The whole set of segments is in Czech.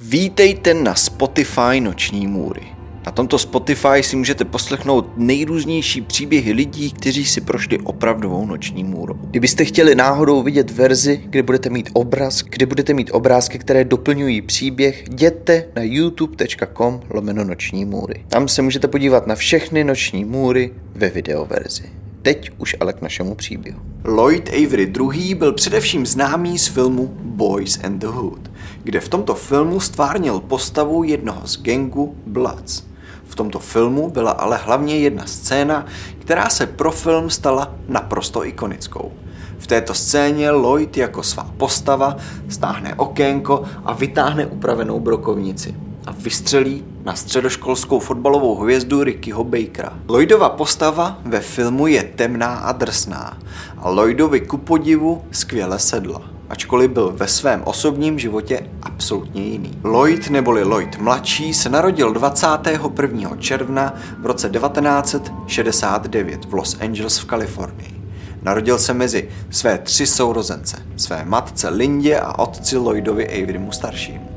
Vítejte na Spotify Noční můry. Na tomto Spotify si můžete poslechnout nejrůznější příběhy lidí, kteří si prošli opravdovou noční můrou. Kdybyste chtěli náhodou vidět verzi, kde budete mít obraz, kde budete mít obrázky, které doplňují příběh, jděte na youtube.com lomeno noční můry. Tam se můžete podívat na všechny noční můry ve videoverzi. Teď už ale k našemu příběhu. Lloyd Avery II. byl především známý z filmu Boys and the Hood, kde v tomto filmu stvárnil postavu jednoho z gengu Bloods. V tomto filmu byla ale hlavně jedna scéna, která se pro film stala naprosto ikonickou. V této scéně Lloyd jako svá postava stáhne okénko a vytáhne upravenou brokovnici a vystřelí na středoškolskou fotbalovou hvězdu Rickyho Bakera. Lloydova postava ve filmu je temná a drsná a Lloydovi ku podivu skvěle sedla ačkoliv byl ve svém osobním životě absolutně jiný. Lloyd neboli Lloyd mladší se narodil 21. června v roce 1969 v Los Angeles v Kalifornii. Narodil se mezi své tři sourozence, své matce Lindě a otci Lloydovi Averymu staršímu.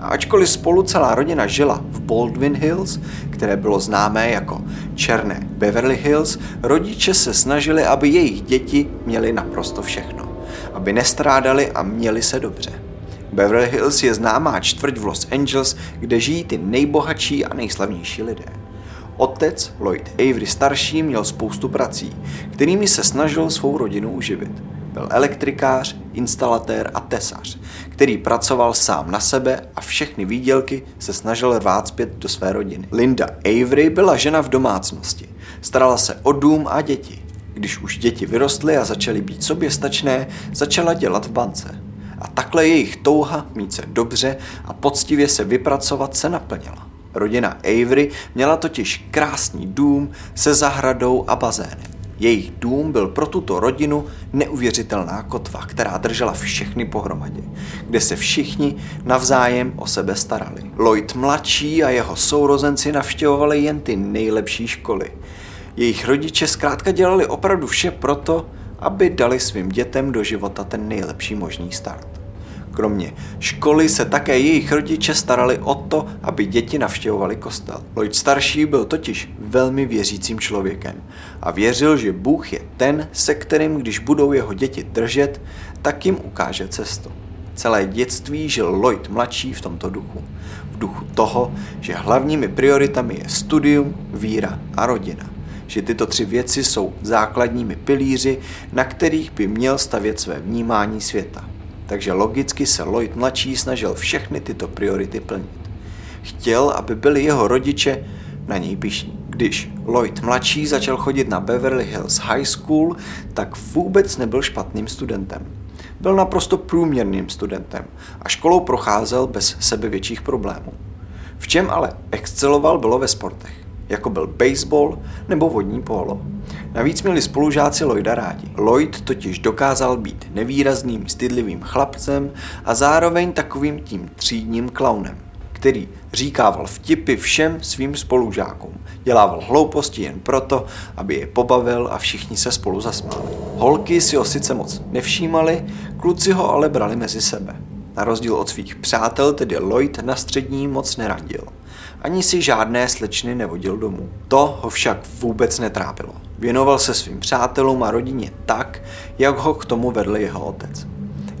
A ačkoliv spolu celá rodina žila v Baldwin Hills, které bylo známé jako černé Beverly Hills, rodiče se snažili, aby jejich děti měly naprosto všechno. Aby nestrádali a měli se dobře. Beverly Hills je známá čtvrť v Los Angeles, kde žijí ty nejbohatší a nejslavnější lidé. Otec Lloyd Avery starší měl spoustu prací, kterými se snažil svou rodinu uživit. Byl elektrikář, instalatér a tesař, který pracoval sám na sebe a všechny výdělky se snažil rvát zpět do své rodiny. Linda Avery byla žena v domácnosti. Starala se o dům a děti. Když už děti vyrostly a začaly být soběstačné, začala dělat v bance. A takhle jejich touha mít se dobře a poctivě se vypracovat se naplnila. Rodina Avery měla totiž krásný dům se zahradou a bazénem. Jejich dům byl pro tuto rodinu neuvěřitelná kotva, která držela všechny pohromadě, kde se všichni navzájem o sebe starali. Lloyd mladší a jeho sourozenci navštěvovali jen ty nejlepší školy. Jejich rodiče zkrátka dělali opravdu vše proto, aby dali svým dětem do života ten nejlepší možný start. Kromě školy se také jejich rodiče starali o to, aby děti navštěvovali kostel. Lloyd starší byl totiž velmi věřícím člověkem a věřil, že Bůh je ten, se kterým, když budou jeho děti držet, tak jim ukáže cestu. Celé dětství žil Lloyd mladší v tomto duchu. V duchu toho, že hlavními prioritami je studium, víra a rodina. Že tyto tři věci jsou základními pilíři, na kterých by měl stavět své vnímání světa takže logicky se Lloyd mladší snažil všechny tyto priority plnit. Chtěl, aby byli jeho rodiče na něj pišní. Když Lloyd mladší začal chodit na Beverly Hills High School, tak vůbec nebyl špatným studentem. Byl naprosto průměrným studentem a školou procházel bez sebe větších problémů. V čem ale exceloval bylo ve sportech, jako byl baseball nebo vodní polo. Navíc měli spolužáci Lloyda rádi. Lloyd totiž dokázal být nevýrazným, stydlivým chlapcem a zároveň takovým tím třídním klaunem, který říkával vtipy všem svým spolužákům. Dělával hlouposti jen proto, aby je pobavil a všichni se spolu zasmáli. Holky si ho sice moc nevšímali, kluci ho ale brali mezi sebe. Na rozdíl od svých přátel tedy Lloyd na střední moc neradil. Ani si žádné slečny nevodil domů. To ho však vůbec netrápilo. Věnoval se svým přátelům a rodině tak, jak ho k tomu vedl jeho otec.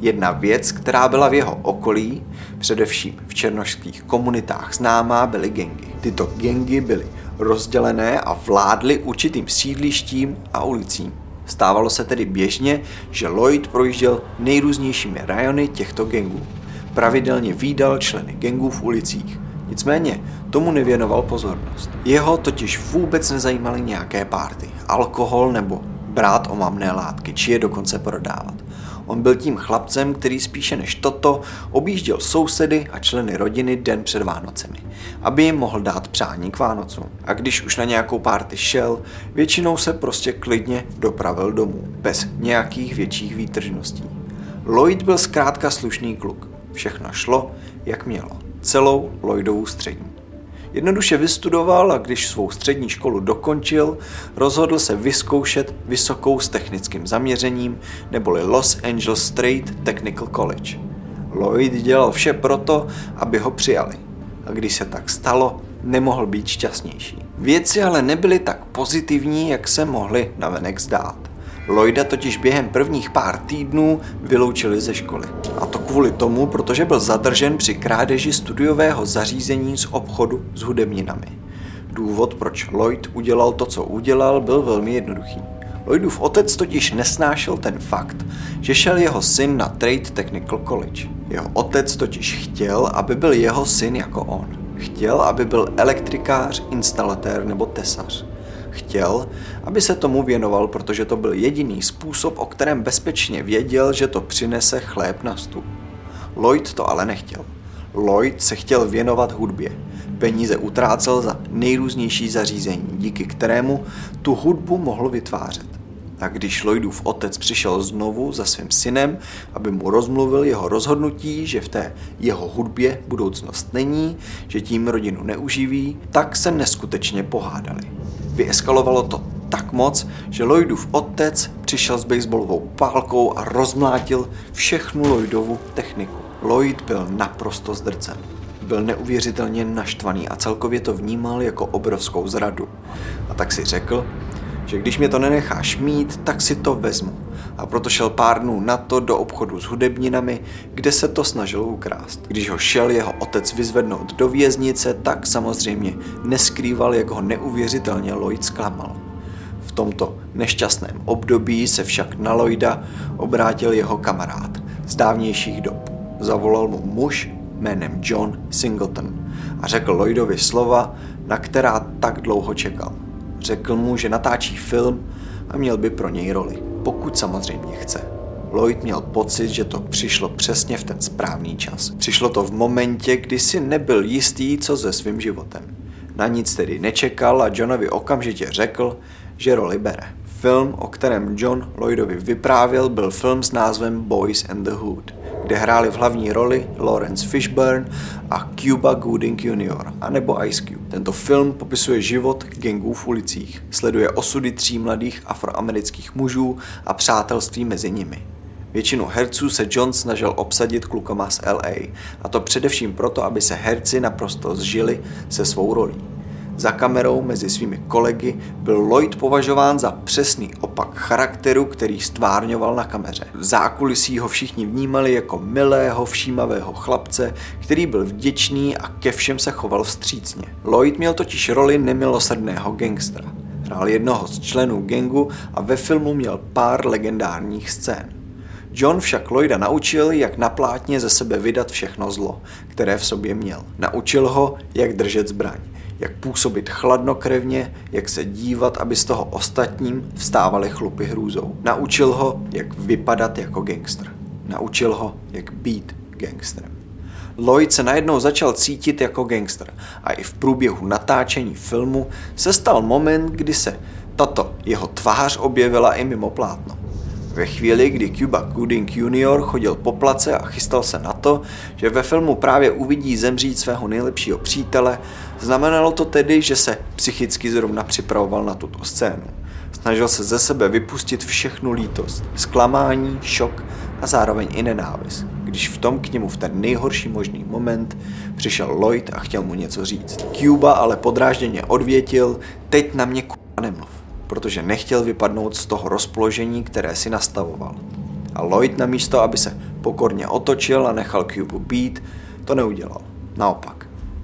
Jedna věc, která byla v jeho okolí, především v černošských komunitách známá, byly gengy. Tyto gengy byly rozdělené a vládly určitým sídlištím a ulicím. Stávalo se tedy běžně, že Lloyd projížděl nejrůznějšími rajony těchto gengů. Pravidelně výdal členy gengů v ulicích. Nicméně tomu nevěnoval pozornost. Jeho totiž vůbec nezajímaly nějaké párty, alkohol nebo brát omamné látky, či je dokonce prodávat. On byl tím chlapcem, který spíše než toto objížděl sousedy a členy rodiny den před Vánocemi, aby jim mohl dát přání k Vánocům. A když už na nějakou párty šel, většinou se prostě klidně dopravil domů, bez nějakých větších výtržností. Lloyd byl zkrátka slušný kluk. Všechno šlo, jak mělo. Celou Lloydovou střední. Jednoduše vystudoval a když svou střední školu dokončil, rozhodl se vyzkoušet vysokou s technickým zaměřením neboli Los Angeles State Technical College. Lloyd dělal vše proto, aby ho přijali. A když se tak stalo, nemohl být šťastnější. Věci ale nebyly tak pozitivní, jak se mohly navenek zdát. Lloyda totiž během prvních pár týdnů vyloučili ze školy. A to kvůli tomu, protože byl zadržen při krádeži studiového zařízení z obchodu s hudebninami. Důvod, proč Lloyd udělal to, co udělal, byl velmi jednoduchý. Lloydův otec totiž nesnášel ten fakt, že šel jeho syn na Trade Technical College. Jeho otec totiž chtěl, aby byl jeho syn jako on. Chtěl, aby byl elektrikář, instalatér nebo tesař. Chtěl, aby se tomu věnoval, protože to byl jediný způsob, o kterém bezpečně věděl, že to přinese chléb na stůl. Lloyd to ale nechtěl. Lloyd se chtěl věnovat hudbě. Peníze utrácel za nejrůznější zařízení, díky kterému tu hudbu mohl vytvářet. A když Lloydův otec přišel znovu za svým synem, aby mu rozmluvil jeho rozhodnutí, že v té jeho hudbě budoucnost není, že tím rodinu neuživí, tak se neskutečně pohádali. Vyeskalovalo to tak moc, že Lloydův otec přišel s baseballovou pálkou a rozmlátil všechnu Lloydovu techniku. Lloyd byl naprosto zdrcen. Byl neuvěřitelně naštvaný a celkově to vnímal jako obrovskou zradu. A tak si řekl, že když mě to nenecháš mít, tak si to vezmu. A proto šel pár dnů na to do obchodu s hudebninami, kde se to snažil ukrást. Když ho šel jeho otec vyzvednout do věznice, tak samozřejmě neskrýval, jak ho neuvěřitelně Lloyd zklamal. V tomto nešťastném období se však na Lloyda obrátil jeho kamarád z dávnějších dob. Zavolal mu muž jménem John Singleton a řekl Lloydovi slova, na která tak dlouho čekal. Řekl mu, že natáčí film a měl by pro něj roli, pokud samozřejmě chce. Lloyd měl pocit, že to přišlo přesně v ten správný čas. Přišlo to v momentě, kdy si nebyl jistý, co se svým životem. Na nic tedy nečekal a Johnovi okamžitě řekl, že roli bere. Film, o kterém John Lloydovi vyprávěl, byl film s názvem Boys and the Hood, kde hráli v hlavní roli Lawrence Fishburne a Cuba Gooding Jr. anebo Ice Cube. Tento film popisuje život gangů v ulicích, sleduje osudy tří mladých afroamerických mužů a přátelství mezi nimi. Většinu herců se John snažil obsadit klukama z LA, a to především proto, aby se herci naprosto zžili se svou rolí. Za kamerou mezi svými kolegy byl Lloyd považován za přesný opak charakteru, který stvárňoval na kameře. V zákulisí ho všichni vnímali jako milého, všímavého chlapce, který byl vděčný a ke všem se choval vstřícně. Lloyd měl totiž roli nemilosrdného gangstra. Hrál jednoho z členů gangu a ve filmu měl pár legendárních scén. John však Lloyda naučil, jak na plátně ze sebe vydat všechno zlo, které v sobě měl. Naučil ho, jak držet zbraň jak působit chladnokrevně, jak se dívat, aby z toho ostatním vstávaly chlupy hrůzou. Naučil ho, jak vypadat jako gangster. Naučil ho, jak být gangsterem. Lloyd se najednou začal cítit jako gangster a i v průběhu natáčení filmu se stal moment, kdy se tato jeho tvář objevila i mimo plátno. Ve chvíli, kdy Cuba Gooding Jr. chodil po place a chystal se na to, že ve filmu právě uvidí zemřít svého nejlepšího přítele, znamenalo to tedy, že se psychicky zrovna připravoval na tuto scénu. Snažil se ze sebe vypustit všechnu lítost, zklamání, šok a zároveň i nenávist. Když v tom k němu v ten nejhorší možný moment přišel Lloyd a chtěl mu něco říct. Cuba ale podrážděně odvětil, teď na mě k***a nemluv protože nechtěl vypadnout z toho rozpoložení, které si nastavoval. A Lloyd namísto, aby se pokorně otočil a nechal Cubu být, to neudělal. Naopak,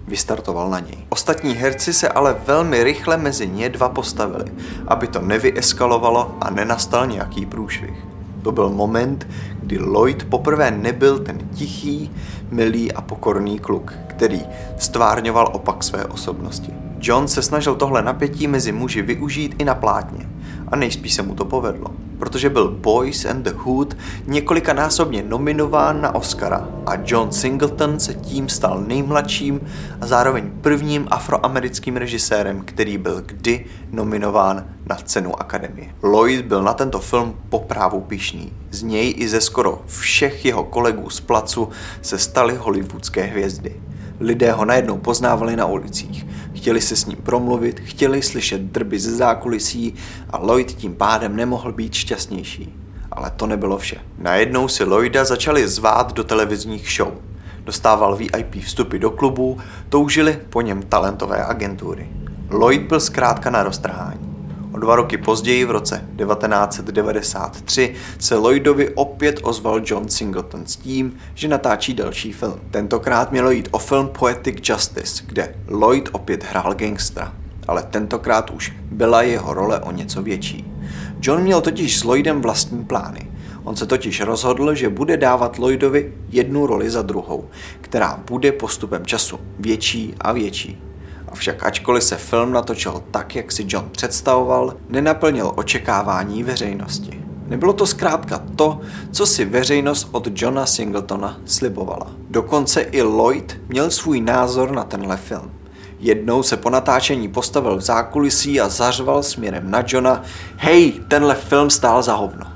vystartoval na něj. Ostatní herci se ale velmi rychle mezi ně dva postavili, aby to nevyeskalovalo a nenastal nějaký průšvih. To byl moment, kdy Lloyd poprvé nebyl ten tichý, milý a pokorný kluk, který stvárňoval opak své osobnosti. John se snažil tohle napětí mezi muži využít i na plátně a nejspíš se mu to povedlo, protože byl Boys and the Hood několikanásobně nominován na Oscara a John Singleton se tím stal nejmladším a zároveň prvním afroamerickým režisérem, který byl kdy nominován na cenu Akademie. Lloyd byl na tento film poprávu pišný. Z něj i ze skoro všech jeho kolegů z placu se staly hollywoodské hvězdy. Lidé ho najednou poznávali na ulicích. Chtěli se s ním promluvit, chtěli slyšet drby ze zákulisí a Lloyd tím pádem nemohl být šťastnější. Ale to nebylo vše. Najednou si Lloyda začali zvát do televizních show. Dostával VIP vstupy do klubu, toužili po něm talentové agentury. Lloyd byl zkrátka na roztrhání. O dva roky později, v roce 1993, se Lloydovi opět ozval John Singleton s tím, že natáčí další film. Tentokrát mělo jít o film Poetic Justice, kde Lloyd opět hrál gangstra. Ale tentokrát už byla jeho role o něco větší. John měl totiž s Lloydem vlastní plány. On se totiž rozhodl, že bude dávat Lloydovi jednu roli za druhou, která bude postupem času větší a větší. Avšak ačkoliv se film natočil tak, jak si John představoval, nenaplnil očekávání veřejnosti. Nebylo to zkrátka to, co si veřejnost od Johna Singletona slibovala. Dokonce i Lloyd měl svůj názor na tenhle film. Jednou se po natáčení postavil v zákulisí a zařval směrem na Johna Hej, tenhle film stál za hovno.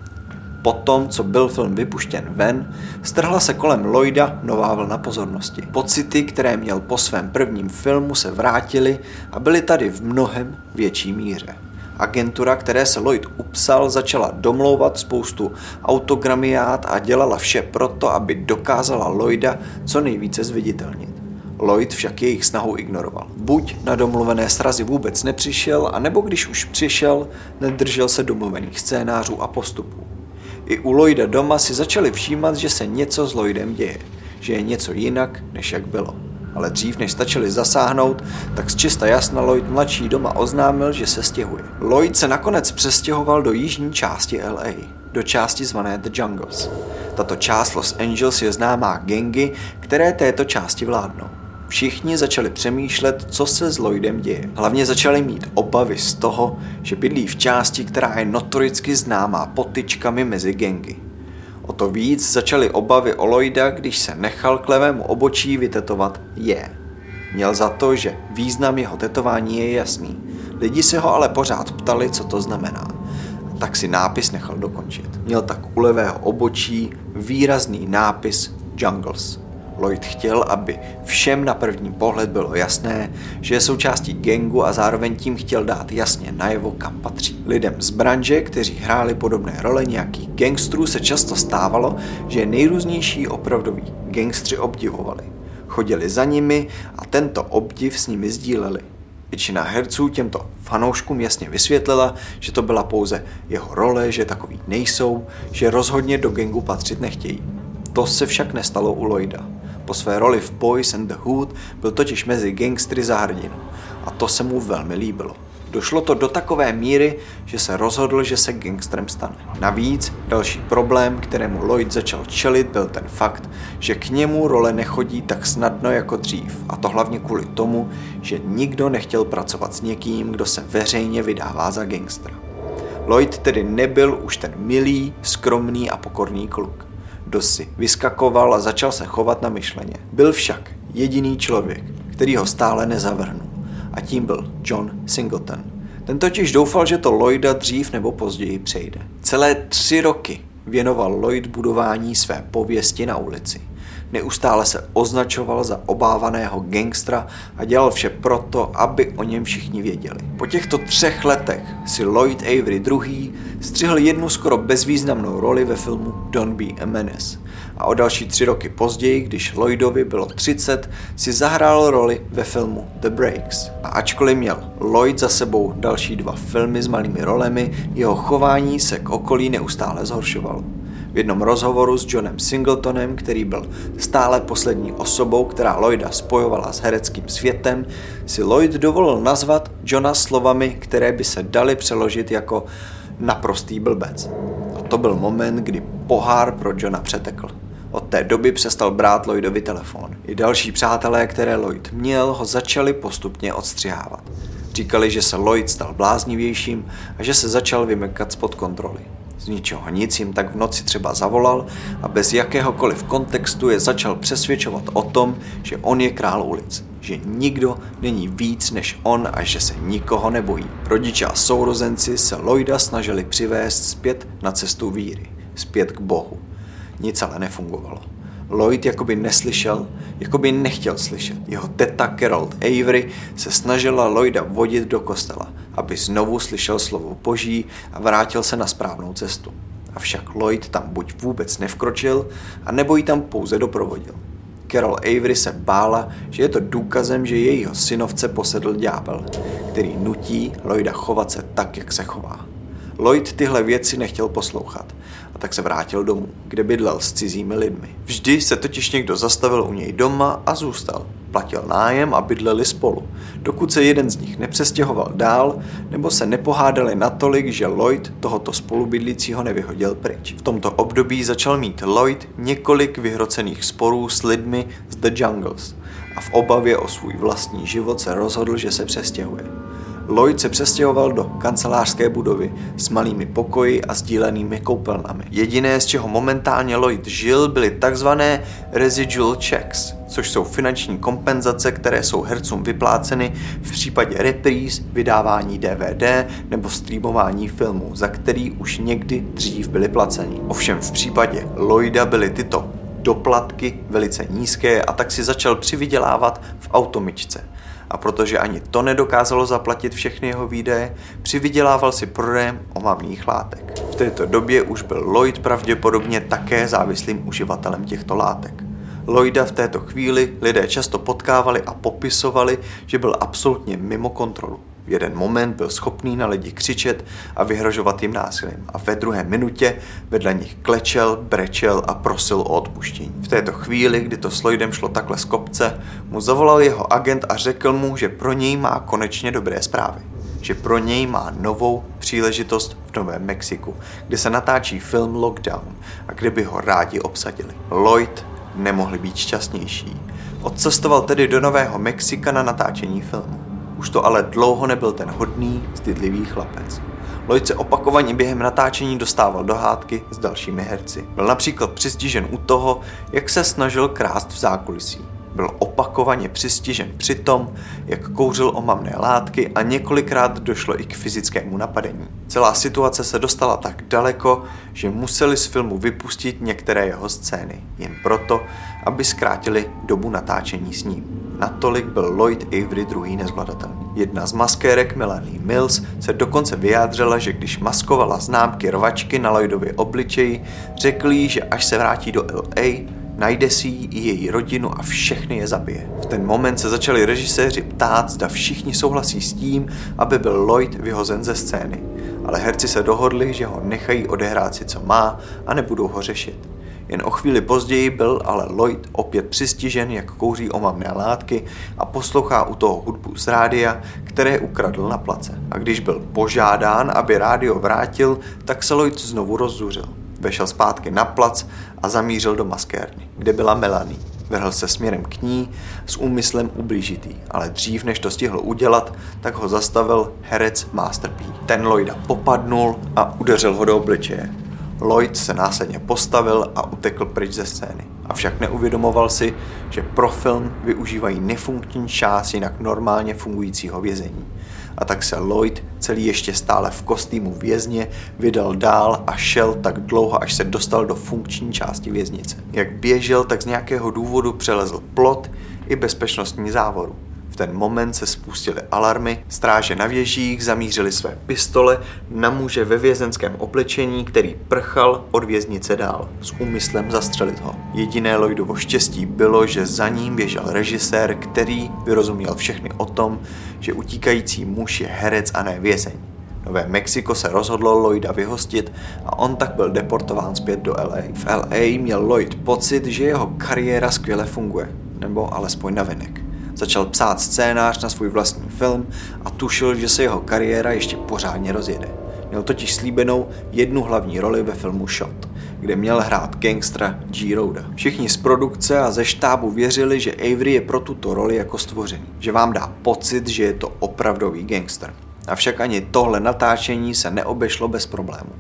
Potom, co byl film vypuštěn ven, strhla se kolem Lloyda nová vlna pozornosti. Pocity, které měl po svém prvním filmu, se vrátily a byly tady v mnohem větší míře. Agentura, které se Lloyd upsal, začala domlouvat spoustu autogramiát a dělala vše proto, aby dokázala Lloyda co nejvíce zviditelnit. Lloyd však jejich snahu ignoroval. Buď na domluvené srazy vůbec nepřišel, anebo když už přišel, nedržel se domluvených scénářů a postupů. I u Lloyda doma si začali všímat, že se něco s Lloydem děje, že je něco jinak, než jak bylo. Ale dřív, než stačili zasáhnout, tak z čista jasna Lloyd mladší doma oznámil, že se stěhuje. Lloyd se nakonec přestěhoval do jižní části LA, do části zvané The Jungles. Tato část Los Angeles je známá gengy, které této části vládnou. Všichni začali přemýšlet, co se s Lloydem děje. Hlavně začali mít obavy z toho, že bydlí v části, která je notoricky známá potyčkami mezi gengy. O to víc začaly obavy o Lloyda, když se nechal k levému obočí vytetovat je. Měl za to, že význam jeho tetování je jasný. Lidi se ho ale pořád ptali, co to znamená. Tak si nápis nechal dokončit. Měl tak u levého obočí výrazný nápis Jungles. Lloyd chtěl, aby všem na první pohled bylo jasné, že je součástí gengu a zároveň tím chtěl dát jasně najevo, kam patří. Lidem z branže, kteří hráli podobné role nějakých gangstrů, se často stávalo, že nejrůznější opravdoví gangstři obdivovali. Chodili za nimi a tento obdiv s nimi sdíleli. Většina herců těmto fanouškům jasně vysvětlila, že to byla pouze jeho role, že takový nejsou, že rozhodně do gengu patřit nechtějí. To se však nestalo u Lloyda. Po své roli v Boys and the Hood byl totiž mezi gangstry za hrdinu a to se mu velmi líbilo. Došlo to do takové míry, že se rozhodl, že se gangstrem stane. Navíc další problém, kterému Lloyd začal čelit, byl ten fakt, že k němu role nechodí tak snadno jako dřív. A to hlavně kvůli tomu, že nikdo nechtěl pracovat s někým, kdo se veřejně vydává za gangstra. Lloyd tedy nebyl už ten milý, skromný a pokorný kluk kdo si vyskakoval a začal se chovat na myšleně. Byl však jediný člověk, který ho stále nezavrhnul. A tím byl John Singleton. Ten totiž doufal, že to Lloyda dřív nebo později přejde. Celé tři roky věnoval Lloyd budování své pověsti na ulici. Neustále se označoval za obávaného gangstra a dělal vše proto, aby o něm všichni věděli. Po těchto třech letech si Lloyd Avery II. střihl jednu skoro bezvýznamnou roli ve filmu Don't Be a Menace. A o další tři roky později, když Lloydovi bylo 30, si zahrál roli ve filmu The Breaks. A ačkoliv měl Lloyd za sebou další dva filmy s malými rolemi, jeho chování se k okolí neustále zhoršovalo. V jednom rozhovoru s Johnem Singletonem, který byl stále poslední osobou, která Lloyda spojovala s hereckým světem, si Lloyd dovolil nazvat Johna slovami, které by se daly přeložit jako naprostý blbec. A to byl moment, kdy pohár pro Johna přetekl. Od té doby přestal brát Lloydovi telefon. I další přátelé, které Lloyd měl, ho začali postupně odstřihávat. Říkali, že se Lloyd stal bláznivějším a že se začal vymykat spod kontroly. Z ničeho nic jim tak v noci třeba zavolal a bez jakéhokoliv kontextu je začal přesvědčovat o tom, že on je král ulic, že nikdo není víc než on a že se nikoho nebojí. Rodiče a sourozenci se Lloyda snažili přivést zpět na cestu víry, zpět k Bohu. Nic ale nefungovalo. Lloyd jakoby neslyšel, jakoby nechtěl slyšet. Jeho teta Carol Avery se snažila Lloyda vodit do kostela, aby znovu slyšel slovo boží a vrátil se na správnou cestu. Avšak Lloyd tam buď vůbec nevkročil, a nebo ji tam pouze doprovodil. Carol Avery se bála, že je to důkazem, že jejího synovce posedl ďábel, který nutí Lloyda chovat se tak, jak se chová. Lloyd tyhle věci nechtěl poslouchat a tak se vrátil domů, kde bydlel s cizími lidmi. Vždy se totiž někdo zastavil u něj doma a zůstal. Platil nájem a bydleli spolu, dokud se jeden z nich nepřestěhoval dál nebo se nepohádali natolik, že Lloyd tohoto spolubydlícího nevyhodil pryč. V tomto období začal mít Lloyd několik vyhrocených sporů s lidmi z The Jungles a v obavě o svůj vlastní život se rozhodl, že se přestěhuje. Lloyd se přestěhoval do kancelářské budovy s malými pokoji a sdílenými koupelnami. Jediné, z čeho momentálně Lloyd žil, byly takzvané residual checks, což jsou finanční kompenzace, které jsou hercům vypláceny v případě repríz, vydávání DVD nebo streamování filmů, za který už někdy dřív byly placeni. Ovšem v případě Lloyda byly tyto doplatky velice nízké a tak si začal přivydělávat v automičce a protože ani to nedokázalo zaplatit všechny jeho výdaje, přivydělával si prodejem omamných látek. V této době už byl Lloyd pravděpodobně také závislým uživatelem těchto látek. Lloyda v této chvíli lidé často potkávali a popisovali, že byl absolutně mimo kontrolu. V jeden moment byl schopný na lidi křičet a vyhrožovat jim násilím a ve druhé minutě vedle nich klečel, brečel a prosil o odpuštění. V této chvíli, kdy to s Lloydem šlo takhle z kopce, mu zavolal jeho agent a řekl mu, že pro něj má konečně dobré zprávy. Že pro něj má novou příležitost v Novém Mexiku, kde se natáčí film Lockdown a kde by ho rádi obsadili. Lloyd nemohli být šťastnější. Odcestoval tedy do Nového Mexika na natáčení filmu. Už to ale dlouho nebyl ten hodný, stydlivý chlapec. Lloyd se opakovaně během natáčení dostával do hádky s dalšími herci. Byl například přistižen u toho, jak se snažil krást v zákulisí. Byl opakovaně přistižen při tom, jak kouřil omamné látky a několikrát došlo i k fyzickému napadení. Celá situace se dostala tak daleko, že museli z filmu vypustit některé jeho scény, jen proto, aby zkrátili dobu natáčení s ním. Natolik byl Lloyd Avery druhý nezvladatelný. Jedna z maskérek Melanie Mills se dokonce vyjádřila, že když maskovala známky rvačky na Lloydově obličeji, řekl jí, že až se vrátí do LA, najde si ji i její rodinu a všechny je zabije. V ten moment se začali režiséři ptát, zda všichni souhlasí s tím, aby byl Lloyd vyhozen ze scény. Ale herci se dohodli, že ho nechají odehrát si, co má a nebudou ho řešit. Jen o chvíli později byl ale Lloyd opět přistižen, jak kouří omamné látky a poslouchá u toho hudbu z rádia, které ukradl na place. A když byl požádán, aby rádio vrátil, tak se Lloyd znovu rozzuřil. Vešel zpátky na plac a zamířil do maskérny, kde byla Melanie. Vrhl se směrem k ní s úmyslem ublížitý, ale dřív než to stihl udělat, tak ho zastavil herec Master P. Ten Lloyda popadnul a udeřil ho do obličeje. Lloyd se následně postavil a utekl pryč ze scény. Avšak neuvědomoval si, že pro film využívají nefunkční část jinak normálně fungujícího vězení. A tak se Lloyd, celý ještě stále v kostýmu vězně, vydal dál a šel tak dlouho, až se dostal do funkční části věznice. Jak běžel, tak z nějakého důvodu přelezl plot i bezpečnostní závoru. V ten moment se spustily alarmy, stráže na věžích zamířili své pistole na muže ve vězenském oblečení, který prchal od věznice dál, s úmyslem zastřelit ho. Jediné Lloydovo štěstí bylo, že za ním běžel režisér, který vyrozuměl všechny o tom, že utíkající muž je herec a ne vězeň. Nové Mexiko se rozhodlo Lloyda vyhostit a on tak byl deportován zpět do LA. V LA měl Lloyd pocit, že jeho kariéra skvěle funguje, nebo alespoň navenek. Začal psát scénář na svůj vlastní film a tušil, že se jeho kariéra ještě pořádně rozjede. Měl totiž slíbenou jednu hlavní roli ve filmu Shot, kde měl hrát gangstra G. Roda. Všichni z produkce a ze štábu věřili, že Avery je pro tuto roli jako stvořený, že vám dá pocit, že je to opravdový gangster. Avšak ani tohle natáčení se neobešlo bez problémů.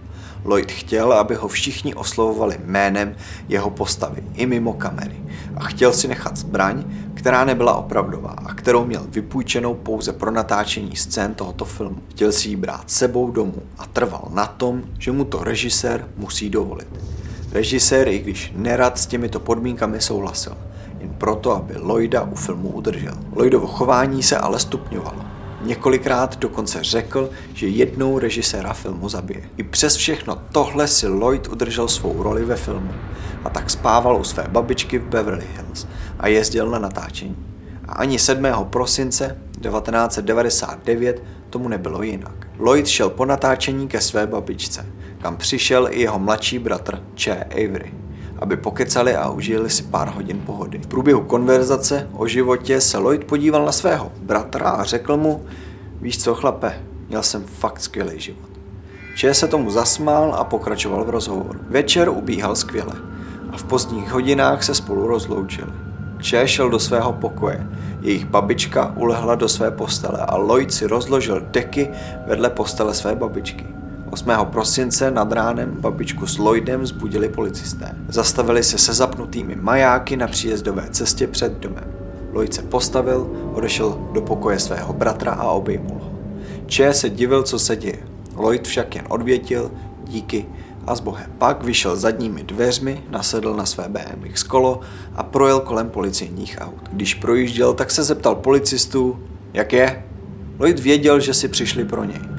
Lloyd chtěl, aby ho všichni oslovovali jménem jeho postavy i mimo kamery a chtěl si nechat zbraň, která nebyla opravdová a kterou měl vypůjčenou pouze pro natáčení scén tohoto filmu. Chtěl si ji brát sebou domů a trval na tom, že mu to režisér musí dovolit. Režisér, i když nerad s těmito podmínkami souhlasil, jen proto, aby Lloyda u filmu udržel. Lloydovo chování se ale stupňovalo. Několikrát dokonce řekl, že jednou režiséra filmu zabije. I přes všechno tohle si Lloyd udržel svou roli ve filmu a tak spával u své babičky v Beverly Hills a jezdil na natáčení. A ani 7. prosince 1999 tomu nebylo jinak. Lloyd šel po natáčení ke své babičce, kam přišel i jeho mladší bratr Che Avery aby pokecali a užili si pár hodin pohody. V průběhu konverzace o životě se Lloyd podíval na svého bratra a řekl mu, víš co chlape, měl jsem fakt skvělý život. Če se tomu zasmál a pokračoval v rozhovoru. Večer ubíhal skvěle a v pozdních hodinách se spolu rozloučili. Če šel do svého pokoje, jejich babička ulehla do své postele a Lloyd si rozložil deky vedle postele své babičky. 8. prosince nad ránem babičku s Lloydem zbudili policisté. Zastavili se se zapnutými majáky na příjezdové cestě před domem. Lloyd se postavil, odešel do pokoje svého bratra a obejmul ho. Če se divil, co se děje. Lloyd však jen odvětil, díky a s bohem. Pak vyšel zadními dveřmi, nasedl na své BMX kolo a projel kolem policejních aut. Když projížděl, tak se zeptal policistů, jak je? Lloyd věděl, že si přišli pro něj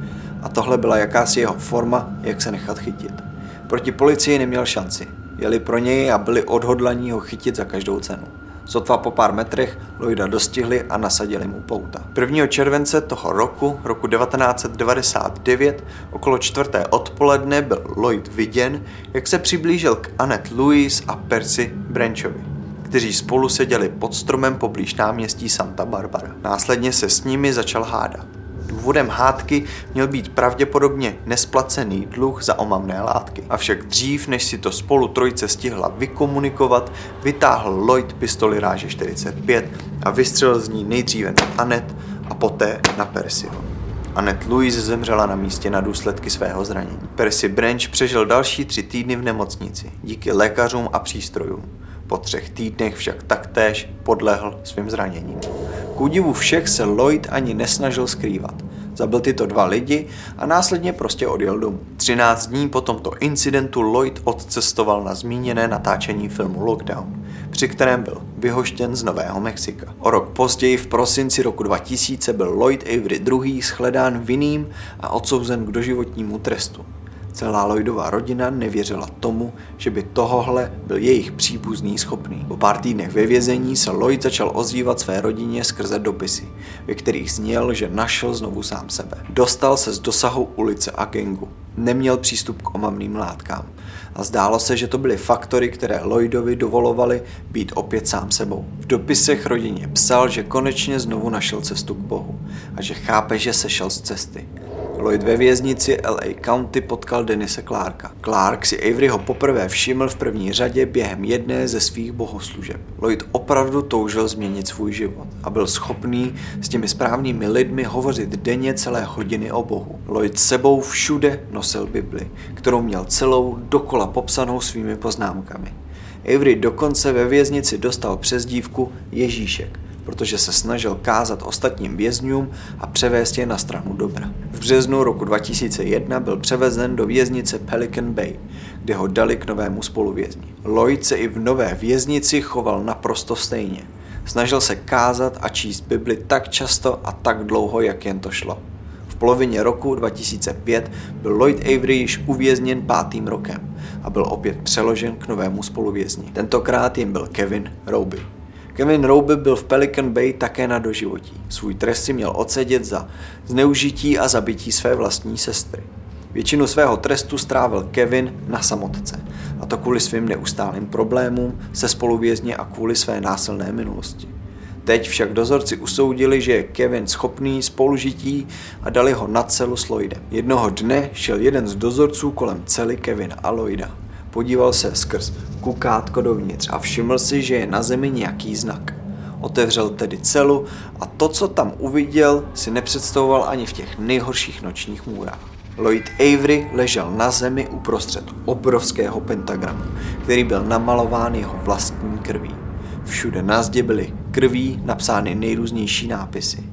a tohle byla jakási jeho forma, jak se nechat chytit. Proti policii neměl šanci. Jeli pro něj a byli odhodlaní ho chytit za každou cenu. Sotva po pár metrech Lloyda dostihli a nasadili mu pouta. 1. července toho roku, roku 1999, okolo čtvrté odpoledne byl Lloyd viděn, jak se přiblížil k Annette Louise a Percy Branchovi, kteří spolu seděli pod stromem poblíž náměstí Santa Barbara. Následně se s nimi začal hádat. Důvodem hádky měl být pravděpodobně nesplacený dluh za omamné látky. Avšak dřív, než si to spolu trojce stihla vykomunikovat, vytáhl Lloyd pistoli ráže 45 a vystřelil z ní nejdříve na Anet a poté na Percyho. Anet Louise zemřela na místě na důsledky svého zranění. Percy Branch přežil další tři týdny v nemocnici díky lékařům a přístrojům. Po třech týdnech však taktéž podlehl svým zraněním. K údivu všech se Lloyd ani nesnažil skrývat. Zabil tyto dva lidi a následně prostě odjel domů. 13 dní po tomto incidentu Lloyd odcestoval na zmíněné natáčení filmu Lockdown, při kterém byl vyhoštěn z Nového Mexika. O rok později v prosinci roku 2000 byl Lloyd Avery II. shledán vinným a odsouzen k doživotnímu trestu. Celá Lloydova rodina nevěřila tomu, že by tohohle byl jejich příbuzný schopný. Po pár týdnech ve vězení se Lloyd začal ozývat své rodině skrze dopisy, ve kterých zněl, že našel znovu sám sebe. Dostal se z dosahu ulice a gengu. Neměl přístup k omamným látkám. A zdálo se, že to byly faktory, které Lloydovi dovolovaly být opět sám sebou. V dopisech rodině psal, že konečně znovu našel cestu k Bohu a že chápe, že sešel z cesty. Lloyd ve věznici LA County potkal Denise Clarka. Clark si Averyho poprvé všiml v první řadě během jedné ze svých bohoslužeb. Lloyd opravdu toužil změnit svůj život a byl schopný s těmi správnými lidmi hovořit denně celé hodiny o Bohu. Lloyd sebou všude nosil Bibli, kterou měl celou dokola popsanou svými poznámkami. Avery dokonce ve věznici dostal přezdívku Ježíšek, protože se snažil kázat ostatním vězňům a převést je na stranu dobra. V březnu roku 2001 byl převezen do věznice Pelican Bay, kde ho dali k novému spoluvězni. Lloyd se i v nové věznici choval naprosto stejně. Snažil se kázat a číst Bibli tak často a tak dlouho, jak jen to šlo. V polovině roku 2005 byl Lloyd Avery již uvězněn pátým rokem a byl opět přeložen k novému spoluvězni. Tentokrát jim byl Kevin Roby. Kevin Roby byl v Pelican Bay také na doživotí. Svůj trest si měl odsedět za zneužití a zabití své vlastní sestry. Většinu svého trestu strávil Kevin na samotce, a to kvůli svým neustálým problémům se spoluvězně a kvůli své násilné minulosti. Teď však dozorci usoudili, že je Kevin schopný spolužití a dali ho na celu s Lloydem. Jednoho dne šel jeden z dozorců kolem cely Kevina a Lloyda. Podíval se skrz kukátko dovnitř a všiml si, že je na zemi nějaký znak. Otevřel tedy celu a to, co tam uviděl, si nepředstavoval ani v těch nejhorších nočních můrách. Lloyd Avery ležel na zemi uprostřed obrovského pentagramu, který byl namalován jeho vlastní krví. Všude na zdi byly krví napsány nejrůznější nápisy.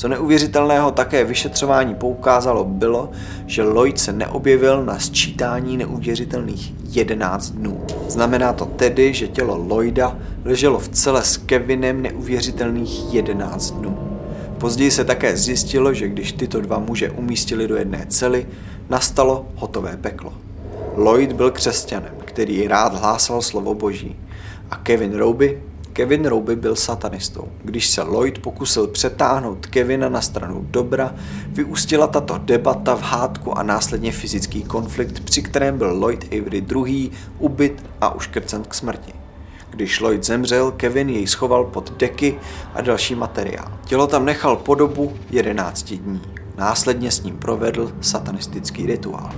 Co neuvěřitelného také vyšetřování poukázalo bylo, že Lloyd se neobjevil na sčítání neuvěřitelných 11 dnů. Znamená to tedy, že tělo Lloyda leželo v celé s Kevinem neuvěřitelných 11 dnů. Později se také zjistilo, že když tyto dva muže umístili do jedné cely, nastalo hotové peklo. Lloyd byl křesťanem, který rád hlásal slovo boží. A Kevin Roby? Kevin Roby byl satanistou. Když se Lloyd pokusil přetáhnout Kevina na stranu dobra, vyústila tato debata v hádku a následně fyzický konflikt, při kterém byl Lloyd Avery II. ubyt a uškrcen k smrti. Když Lloyd zemřel, Kevin jej schoval pod deky a další materiál. Tělo tam nechal po dobu 11 dní. Následně s ním provedl satanistický rituál.